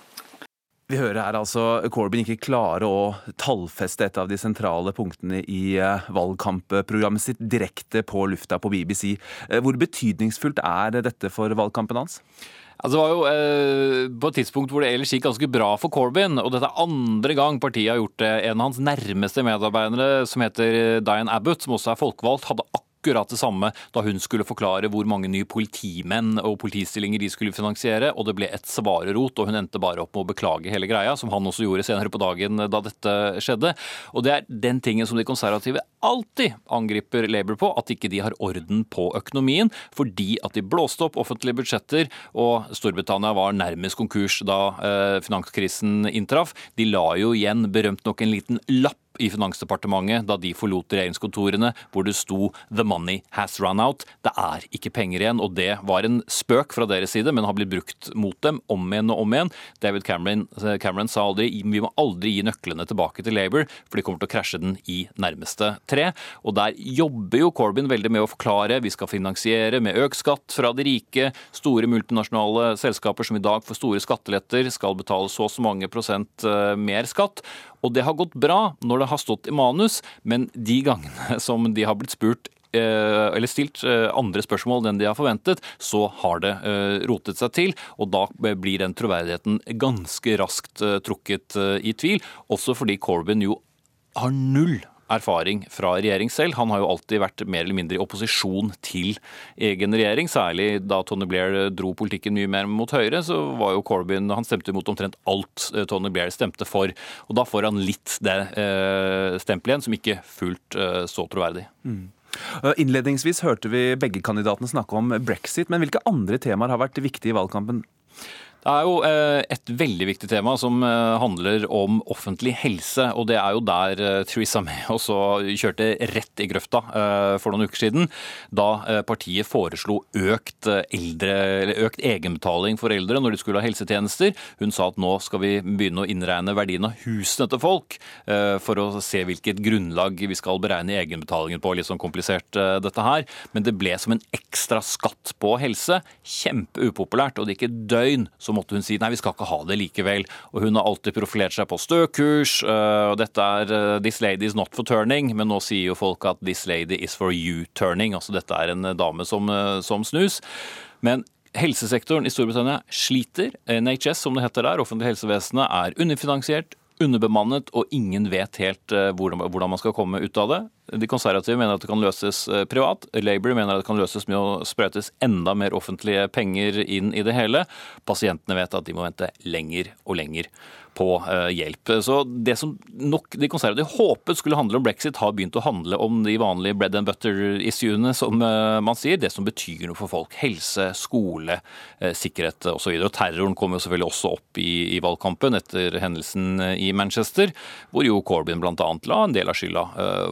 Vi hører her altså Corbyn ikke klare å tallfeste et av de sentrale punktene i eh, valgkampprogrammet sitt direkte på lufta på BBC. Eh, hvor betydningsfullt er dette for valgkampen hans? Altså, det var jo eh, på et tidspunkt hvor det ellers gikk ganske bra for Corbyn. Og dette er andre gang partiet har gjort det. En av hans nærmeste medarbeidere, som heter Diane Abbott, som også er folkevalgt, hadde akkurat akkurat det samme da hun skulle forklare hvor mange nye politimenn og politistillinger de skulle finansiere, og det ble et svarerot, og hun endte bare opp med å beklage hele greia, som han også gjorde senere på dagen da dette skjedde. Og det er den tingen som de konservative alltid angriper Labour på, at ikke de har orden på økonomien, fordi at de blåste opp offentlige budsjetter, og Storbritannia var nærmest konkurs da eh, finanskrisen inntraff. De la jo igjen berømt nok en liten lapp i Finansdepartementet da de forlot regjeringskontorene hvor det sto 'The money has run out'. Det er ikke penger igjen. Og det var en spøk fra deres side, men har blitt brukt mot dem om igjen og om igjen. David Cameron, Cameron sa aldri vi må aldri gi nøklene tilbake til Labour, for de kommer til å krasje den i nærmeste tre. Og der jobber jo Corbyn veldig med å forklare vi skal finansiere med økt skatt fra de rike. Store multinasjonale selskaper som i dag får store skatteletter, skal betale så og så mange prosent eh, mer skatt. Og det har gått bra når det har stått i manus, men de gangene som de har blitt spurt eh, eller stilt eh, andre spørsmål enn de har forventet, så har det eh, rotet seg til. Og da blir den troverdigheten ganske raskt trukket i tvil. Også fordi Corbyn jo har null erfaring fra regjering selv. Han har jo alltid vært mer eller mindre i opposisjon til egen regjering. Særlig da Tony Blair dro politikken mye mer mot høyre, så var jo Corbyn Han stemte mot omtrent alt eh, Tony Blair stemte for. Og da får han litt det eh, stempelet igjen, som ikke fullt eh, så troverdig. Mm. Innledningsvis hørte vi begge kandidatene snakke om brexit, men hvilke andre temaer har vært viktige i valgkampen? Det er jo eh, et veldig viktig tema som eh, handler om offentlig helse. Og det er jo der eh, Theresa May også kjørte rett i grøfta for noen uker siden. Da partiet foreslo økt, eldre, økt egenbetaling for eldre når de skulle ha helsetjenester. Hun sa at nå skal vi begynne å innregne verdien av husene til folk for å se hvilket grunnlag vi skal beregne egenbetalingen på. Litt sånn komplisert dette her. Men det ble som en ekstra skatt på helse. Kjempeupopulært. Og det gikk et døgn måtte hun si nei, vi skal ikke ha det likevel. Og hun har alltid profilert seg på støkurs. Eh, og dette er uh, 'this lady is not for turning', men nå sier jo folk at 'this lady is for you turning'. Altså dette er en dame som, som snus. Men helsesektoren i Storbritannia sliter. NHS, som det heter der, offentlig helsevesenet, er underfinansiert, underbemannet, og ingen vet helt eh, hvordan man skal komme ut av det. De konservative mener at det kan løses eh, privat. Labour mener at det kan løses med å sprøytes enda mer offentlige penger inn i det hele. Pasientene vet at de må vente lenger og lenger på hjelp. Så Det som nok de konservative håpet skulle handle om brexit, har begynt å handle om de vanlige bread and butter-issuene, som man sier. Det som betyr noe for folk. Helse, skole, sikkerhet osv. Terroren kom jo selvfølgelig også opp i, i valgkampen etter hendelsen i Manchester, hvor jo Corbyn bl.a. la en del av skylda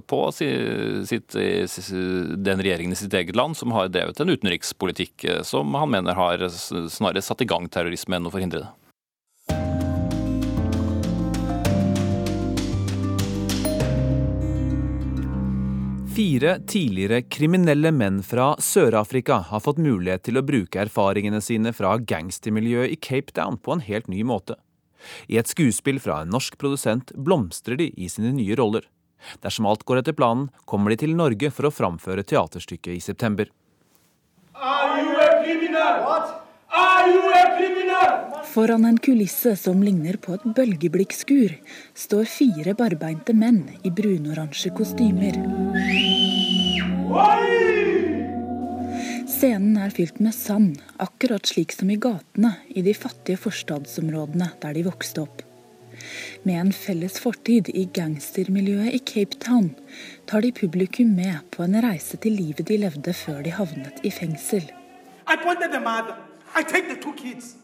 på sitt, den regjeringen i sitt eget land som har drevet en utenrikspolitikk som han mener har snarere satt i gang terrorisme enn å forhindre det. Fire tidligere kriminelle menn fra Sør-Afrika har fått mulighet til å bruke erfaringene sine fra gangstermiljøet i Cape Town på en helt ny måte. I et skuespill fra en norsk produsent blomstrer de i sine nye roller. Dersom alt går etter planen, kommer de til Norge for å framføre teaterstykket i september. Are you a criminal? What? Foran en kulisse som ligner på et bølgeblikkskur, står fire barbeinte menn i brunoransje kostymer. Scenen er fylt med sand, akkurat slik som i gatene i de fattige forstadsområdene der de vokste opp. Med en felles fortid i gangstermiljøet i Cape Town tar de publikum med på en reise til livet de levde før de havnet i fengsel. I. I take the two kids.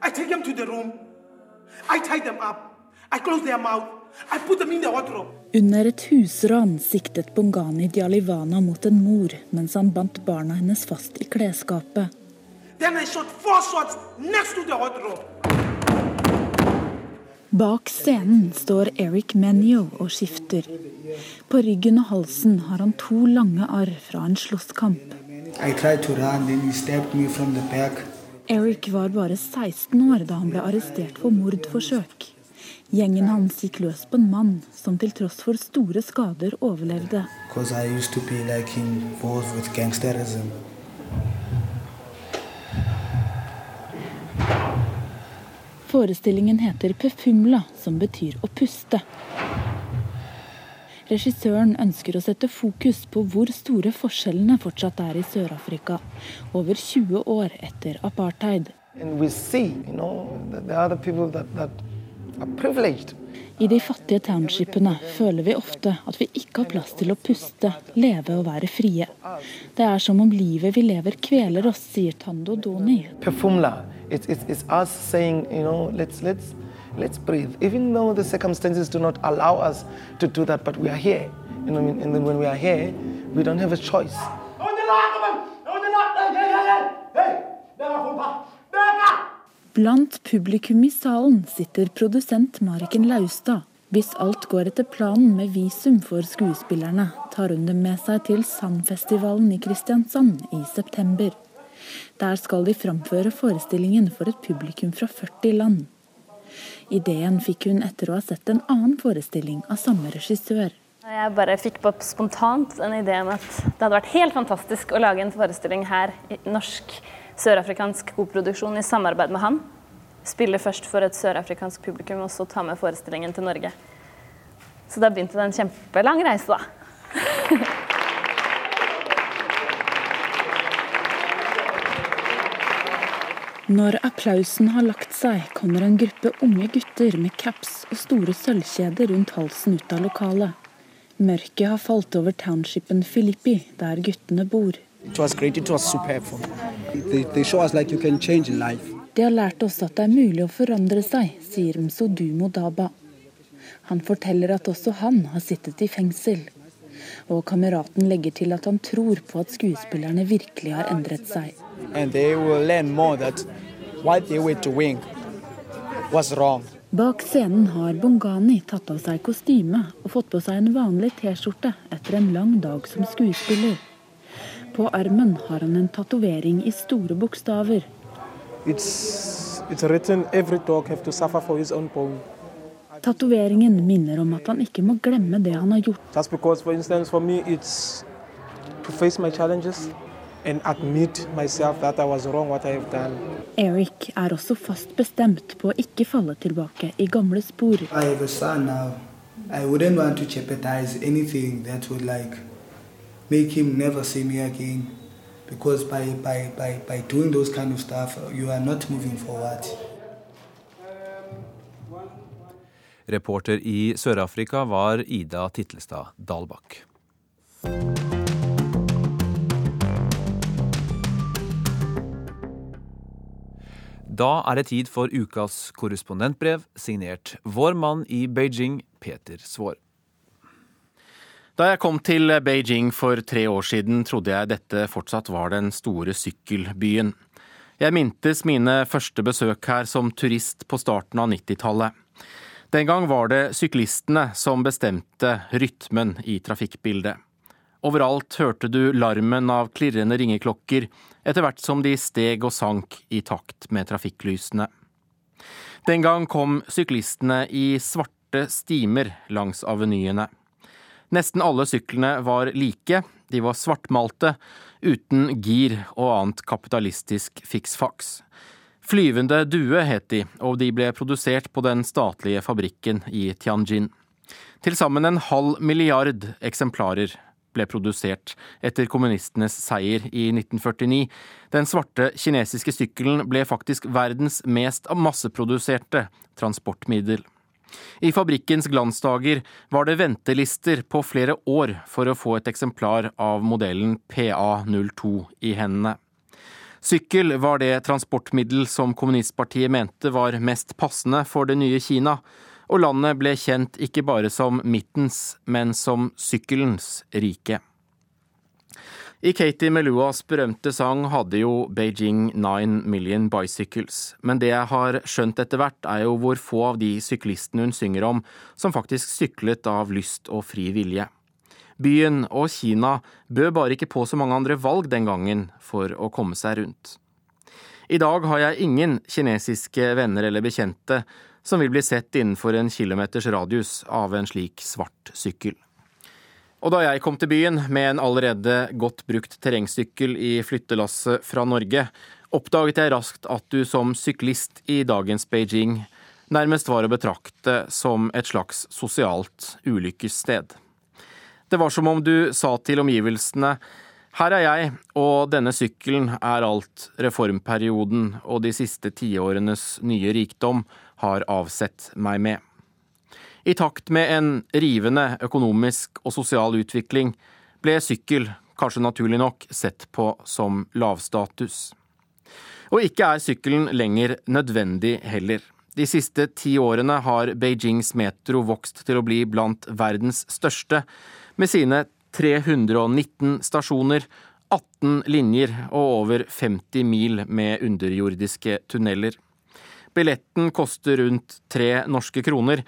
I take them to the room. I tie them up. I close their mouth. I put them in the wardrobe. Under et husran siktet Bongani Dialivana mot en mor mens han bandt barna hennes fast i klesskapet. Then I shot four shots next to the wardrobe. Bak scenen står Eric Menio og skifter. På ryggen og halsen har han to lange arr fra en slåsskamp. I tried to run, then he stabbed me from the back. Eric var bare 16 år da han ble arrestert for mordforsøk. Gjengen hans gikk løs på en mann som til tross for store skader overlevde. Like. Forestillingen heter 'Pefumla', som betyr å puste. Regissøren ønsker å sette fokus på hvor store forskjellene fortsatt er i Sør-Afrika, over 20 år etter apartheid. See, you know, that, that I de fattige townshipene føler vi ofte at vi ikke har plass til å puste, leve og være frie. Det er som om livet vi lever kveler oss, sier Tando Doni. Perfumla. It's, it's, it's us saying, you know, let's, let's, let's breathe. Even though the circumstances do not allow us to do that, but we are here. You know, and then when we are here, we don't have a choice. Blant publikum i salen sitter produsent Mariken Laustad. Hvis alt går etter planen med visum for skuespillerne, tar hun dem med seg til Sandfestivalen i Kristiansand i september. Der skal de framføre forestillingen for et publikum fra 40 land. Ideen fikk hun etter å ha sett en annen forestilling av samme regissør. Jeg bare fikk på spontant en idé om at det hadde vært helt fantastisk å lage en forestilling her i norsk sørafrikansk koproduksjon i samarbeid med han. Spille først for et sørafrikansk publikum, og så ta med forestillingen til Norge. Så da begynte det en kjempelang reise, da. Når applausen har lagt seg, kommer en gruppe unge gutter med caps og store sølvkjeder rundt halsen ut av lokalet. Mørket har falt over townshipen Filippi, der guttene bor. De har lært oss at det er mulig å forandre seg, sier Msodumo Daba. Han forteller at også han har sittet i fengsel. Og kameraten legger til at han tror på at skuespillerne virkelig har endret seg and they will learn more that what they were doing was wrong. Bak scenen har Bongani tatt av seg kostyme og fått på seg en vanlig T-skjorte etter en lang dag som skuespiller. På armen har han en tatovering i store bokstaver. Tatoveringen minner om at han ikke må glemme det han har gjort. That's because, for instance, for me, it's to face my challenges and admit myself that I was wrong what I have done. Eric er også fast bestemt på å ikke falle tilbake i gamle spor. I have a son now. I wouldn't want to jeopardize anything that would like make him never see me again. Because by, by, by, by doing those kind of stuff, you are not moving forward. Reporter i Sør-Afrika var Ida Titlestad Dalbakk. Da er det tid for ukas korrespondentbrev, signert vår mann i Beijing, Peter Svaar. Da jeg kom til Beijing for tre år siden, trodde jeg dette fortsatt var den store sykkelbyen. Jeg mintes mine første besøk her som turist på starten av 90-tallet. Den gang var det syklistene som bestemte rytmen i trafikkbildet. Overalt hørte du larmen av klirrende ringeklokker etter hvert som de steg og sank i takt med trafikklysene. Den gang kom syklistene i svarte stimer langs avenyene. Nesten alle syklene var like, de var svartmalte, uten gir og annet kapitalistisk fiksfaks. Flyvende due het de, og de ble produsert på den statlige fabrikken i Tianjin. Til sammen en halv milliard eksemplarer ble produsert etter kommunistenes seier i 1949. Den svarte kinesiske sykkelen ble faktisk verdens mest masseproduserte transportmiddel. I fabrikkens glansdager var det ventelister på flere år for å få et eksemplar av modellen PA02 i hendene. Sykkel var det transportmiddel som kommunistpartiet mente var mest passende for det nye Kina, og landet ble kjent ikke bare som midtens, men som sykkelens rike. I Katie Meluas berømte sang hadde jo Beijing 9 Million Bicycles, men det jeg har skjønt etter hvert, er jo hvor få av de syklistene hun synger om, som faktisk syklet av lyst og fri vilje. Byen og Kina bød bare ikke på så mange andre valg den gangen for å komme seg rundt. I dag har jeg ingen kinesiske venner eller bekjente som vil bli sett innenfor en kilometers radius av en slik svart sykkel. Og da jeg kom til byen med en allerede godt brukt terrengsykkel i flyttelasset fra Norge, oppdaget jeg raskt at du som syklist i dagens Beijing nærmest var å betrakte som et slags sosialt ulykkessted. Det var som om du sa til omgivelsene her er jeg, og denne sykkelen er alt reformperioden og de siste tiårenes nye rikdom har avsett meg med. I takt med en rivende økonomisk og sosial utvikling ble sykkel, kanskje naturlig nok, sett på som lavstatus. Og ikke er sykkelen lenger nødvendig heller. De siste ti årene har Beijings metro vokst til å bli blant verdens største, med sine 319 stasjoner, 18 linjer og over 50 mil med underjordiske tunneler. Billetten koster rundt tre norske kroner,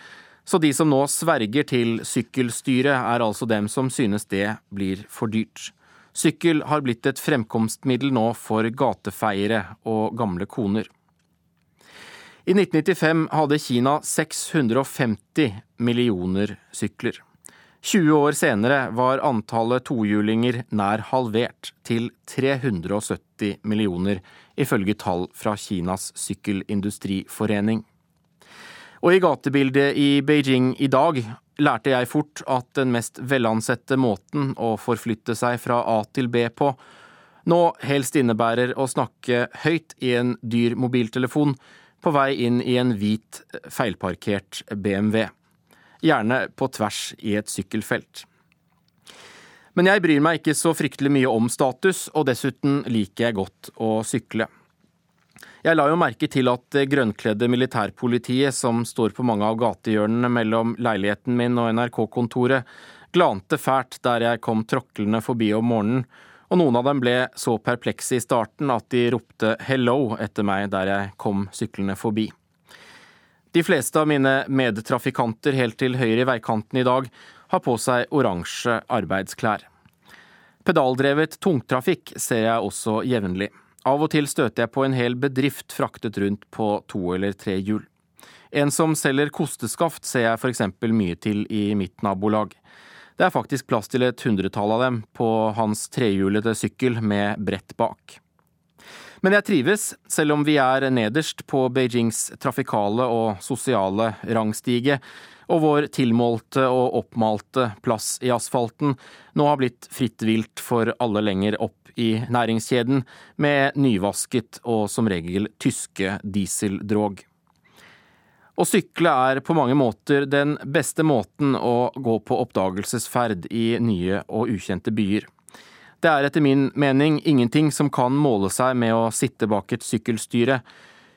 så de som nå sverger til sykkelstyret, er altså dem som synes det blir for dyrt. Sykkel har blitt et fremkomstmiddel nå for gatefeiere og gamle koner. I 1995 hadde Kina 650 millioner sykler. 20 år senere var antallet tohjulinger nær halvert, til 370 millioner, ifølge tall fra Kinas sykkelindustriforening. Og i gatebildet i Beijing i dag lærte jeg fort at den mest velansette måten å forflytte seg fra A til B på, nå helst innebærer å snakke høyt i en dyr mobiltelefon på vei inn i en hvit, feilparkert BMW. Gjerne på tvers i et sykkelfelt. Men jeg bryr meg ikke så fryktelig mye om status, og dessuten liker jeg godt å sykle. Jeg la jo merke til at det grønnkledde militærpolitiet som står på mange av gatehjørnene mellom leiligheten min og NRK-kontoret, glante fælt der jeg kom tråklende forbi om morgenen, og noen av dem ble så perplekse i starten at de ropte 'hello' etter meg der jeg kom syklende forbi. De fleste av mine medtrafikanter helt til høyre i veikanten i dag har på seg oransje arbeidsklær. Pedaldrevet tungtrafikk ser jeg også jevnlig. Av og til støter jeg på en hel bedrift fraktet rundt på to eller tre hjul. En som selger kosteskaft ser jeg f.eks. mye til i mitt nabolag. Det er faktisk plass til et hundretall av dem på hans trehjulete sykkel med brett bak. Men jeg trives, selv om vi er nederst på Beijings trafikale og sosiale rangstige, og vår tilmålte og oppmalte plass i asfalten nå har blitt fritt vilt for alle lenger opp i næringskjeden med nyvasket og som regel tyske dieseldrog. Å sykle er på mange måter den beste måten å gå på oppdagelsesferd i nye og ukjente byer. Det er etter min mening ingenting som kan måle seg med å sitte bak et sykkelstyre,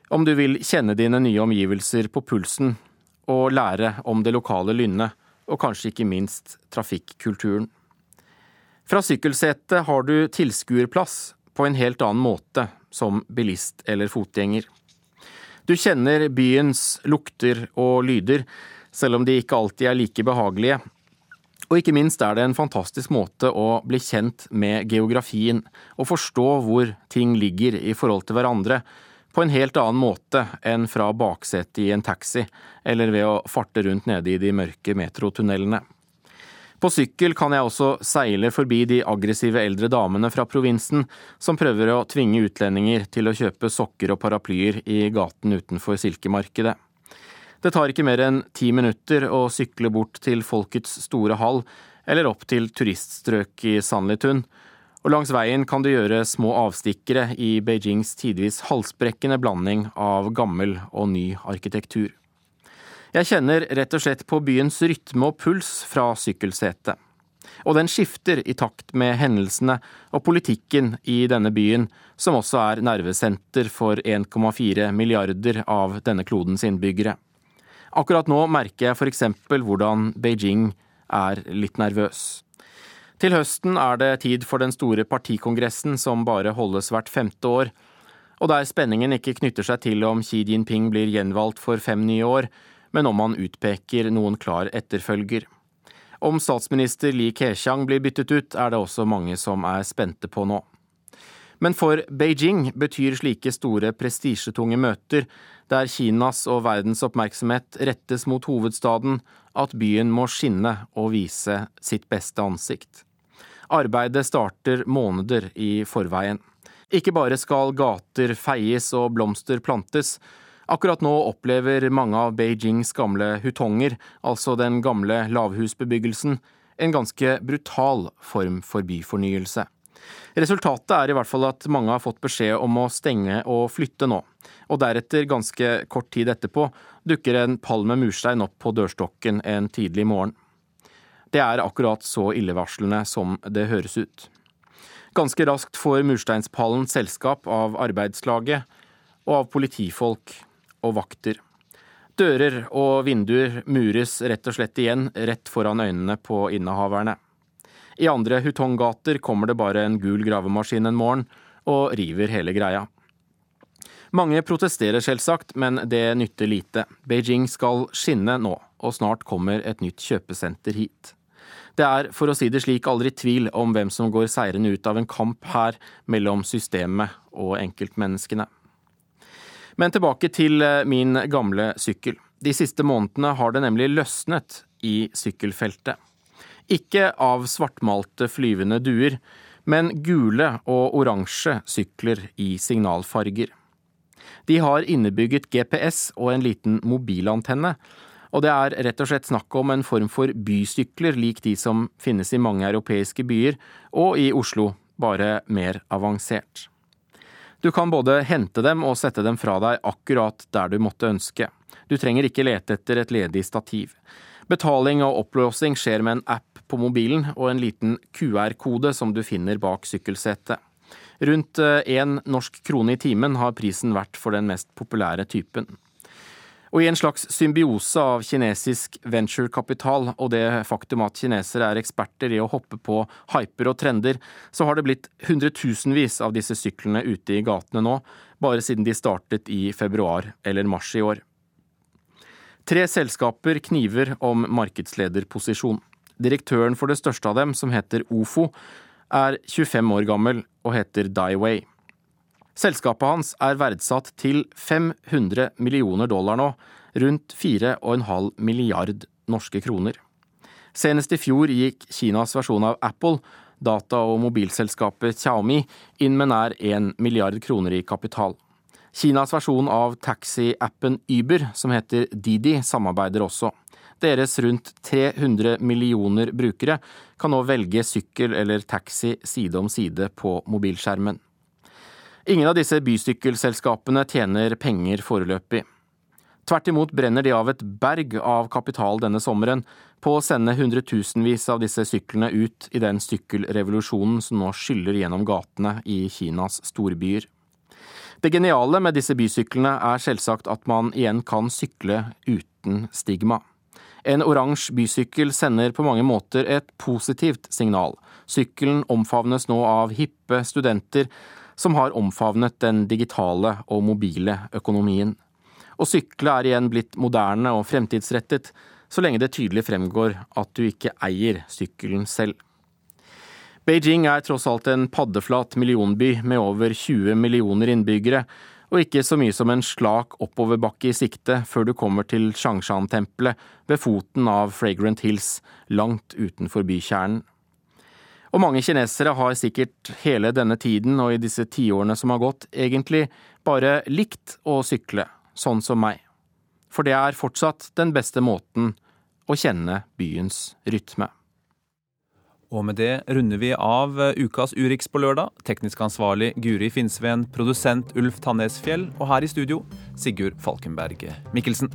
om du vil kjenne dine nye omgivelser på pulsen og lære om det lokale lynnet, og kanskje ikke minst trafikkulturen. Fra sykkelsetet har du tilskuerplass på en helt annen måte som bilist eller fotgjenger. Du kjenner byens lukter og lyder, selv om de ikke alltid er like behagelige. Og ikke minst er det en fantastisk måte å bli kjent med geografien, og forstå hvor ting ligger i forhold til hverandre, på en helt annen måte enn fra baksetet i en taxi, eller ved å farte rundt nede i de mørke metrotunnelene. På sykkel kan jeg også seile forbi de aggressive eldre damene fra provinsen som prøver å tvinge utlendinger til å kjøpe sokker og paraplyer i gaten utenfor silkemarkedet. Det tar ikke mer enn ti minutter å sykle bort til Folkets store hall eller opp til turiststrøk i Sandlitun. og langs veien kan du gjøre små avstikkere i Beijings tidvis halsbrekkende blanding av gammel og ny arkitektur. Jeg kjenner rett og slett på byens rytme og puls fra sykkelsetet. Og den skifter i takt med hendelsene og politikken i denne byen, som også er nervesenter for 1,4 milliarder av denne klodens innbyggere. Akkurat nå merker jeg f.eks. hvordan Beijing er litt nervøs. Til høsten er det tid for den store partikongressen som bare holdes hvert femte år, og der spenningen ikke knytter seg til om Xi Jinping blir gjenvalgt for fem nye år, men om han utpeker noen klar etterfølger. Om statsminister Li Keqiang blir byttet ut, er det også mange som er spente på nå. Men for Beijing betyr slike store prestisjetunge møter, der Kinas og verdens oppmerksomhet rettes mot hovedstaden, at byen må skinne og vise sitt beste ansikt. Arbeidet starter måneder i forveien. Ikke bare skal gater feies og blomster plantes, Akkurat nå opplever mange av Beijings gamle hutonger, altså den gamle lavhusbebyggelsen, en ganske brutal form for byfornyelse. Resultatet er i hvert fall at mange har fått beskjed om å stenge og flytte nå, og deretter, ganske kort tid etterpå, dukker en pall med murstein opp på dørstokken en tidlig morgen. Det er akkurat så illevarslende som det høres ut. Ganske raskt får mursteinspallen selskap av arbeidslaget og av politifolk og vakter. Dører og vinduer mures rett og slett igjen rett foran øynene på innehaverne. I andre hutonggater kommer det bare en gul gravemaskin en morgen og river hele greia. Mange protesterer selvsagt, men det nytter lite. Beijing skal skinne nå, og snart kommer et nytt kjøpesenter hit. Det er, for å si det slik, aldri tvil om hvem som går seirende ut av en kamp her mellom systemet og enkeltmenneskene. Men tilbake til eh, min gamle sykkel. De siste månedene har det nemlig løsnet i sykkelfeltet. Ikke av svartmalte flyvende duer, men gule og oransje sykler i signalfarger. De har innebygget GPS og en liten mobilantenne, og det er rett og slett snakk om en form for bysykler lik de som finnes i mange europeiske byer, og i Oslo, bare mer avansert. Du kan både hente dem og sette dem fra deg akkurat der du måtte ønske. Du trenger ikke lete etter et ledig stativ. Betaling og opplåsing skjer med en app på mobilen og en liten QR-kode som du finner bak sykkelsetet. Rundt én eh, norsk krone i timen har prisen vært for den mest populære typen. Og i en slags symbiose av kinesisk venturekapital og det faktum at kinesere er eksperter i å hoppe på hyper og trender, så har det blitt hundretusenvis av disse syklene ute i gatene nå, bare siden de startet i februar eller mars i år. Tre selskaper kniver om markedslederposisjon. Direktøren for det største av dem, som heter Ofo, er 25 år gammel og heter Daiway. Selskapet hans er verdsatt til 500 millioner dollar nå, rundt 4,5 milliard norske kroner. Senest i fjor gikk Kinas versjon av Apple, data- og mobilselskapet Xiaomi, inn med nær 1 milliard kroner i kapital. Kinas versjon av taxi-appen Uber, som heter Didi, samarbeider også. Deres rundt 300 millioner brukere kan nå velge sykkel eller taxi side om side på mobilskjermen. Ingen av disse bysykkelselskapene tjener penger foreløpig. Tvert imot brenner de av et berg av kapital denne sommeren på å sende hundretusenvis av disse syklene ut i den sykkelrevolusjonen som nå skyller gjennom gatene i Kinas storbyer. Det geniale med disse bysyklene er selvsagt at man igjen kan sykle uten stigma. En oransje bysykkel sender på mange måter et positivt signal. Sykkelen omfavnes nå av hippe studenter som har omfavnet den digitale og mobile økonomien. Å sykle er igjen blitt moderne og fremtidsrettet, så lenge det tydelig fremgår at du ikke eier sykkelen selv. Beijing er tross alt en paddeflat millionby med over 20 millioner innbyggere, og ikke så mye som en slak oppoverbakke i sikte før du kommer til Changshan-tempelet ved foten av Fragrant Hills, langt utenfor bykjernen. Og mange kinesere har sikkert hele denne tiden og i disse tiårene som har gått, egentlig bare likt å sykle, sånn som meg. For det er fortsatt den beste måten å kjenne byens rytme. Og med det runder vi av ukas Urix på lørdag. Teknisk ansvarlig Guri Finnsveen, produsent Ulf Tannesfjell, og her i studio Sigurd Falkenberg Mikkelsen.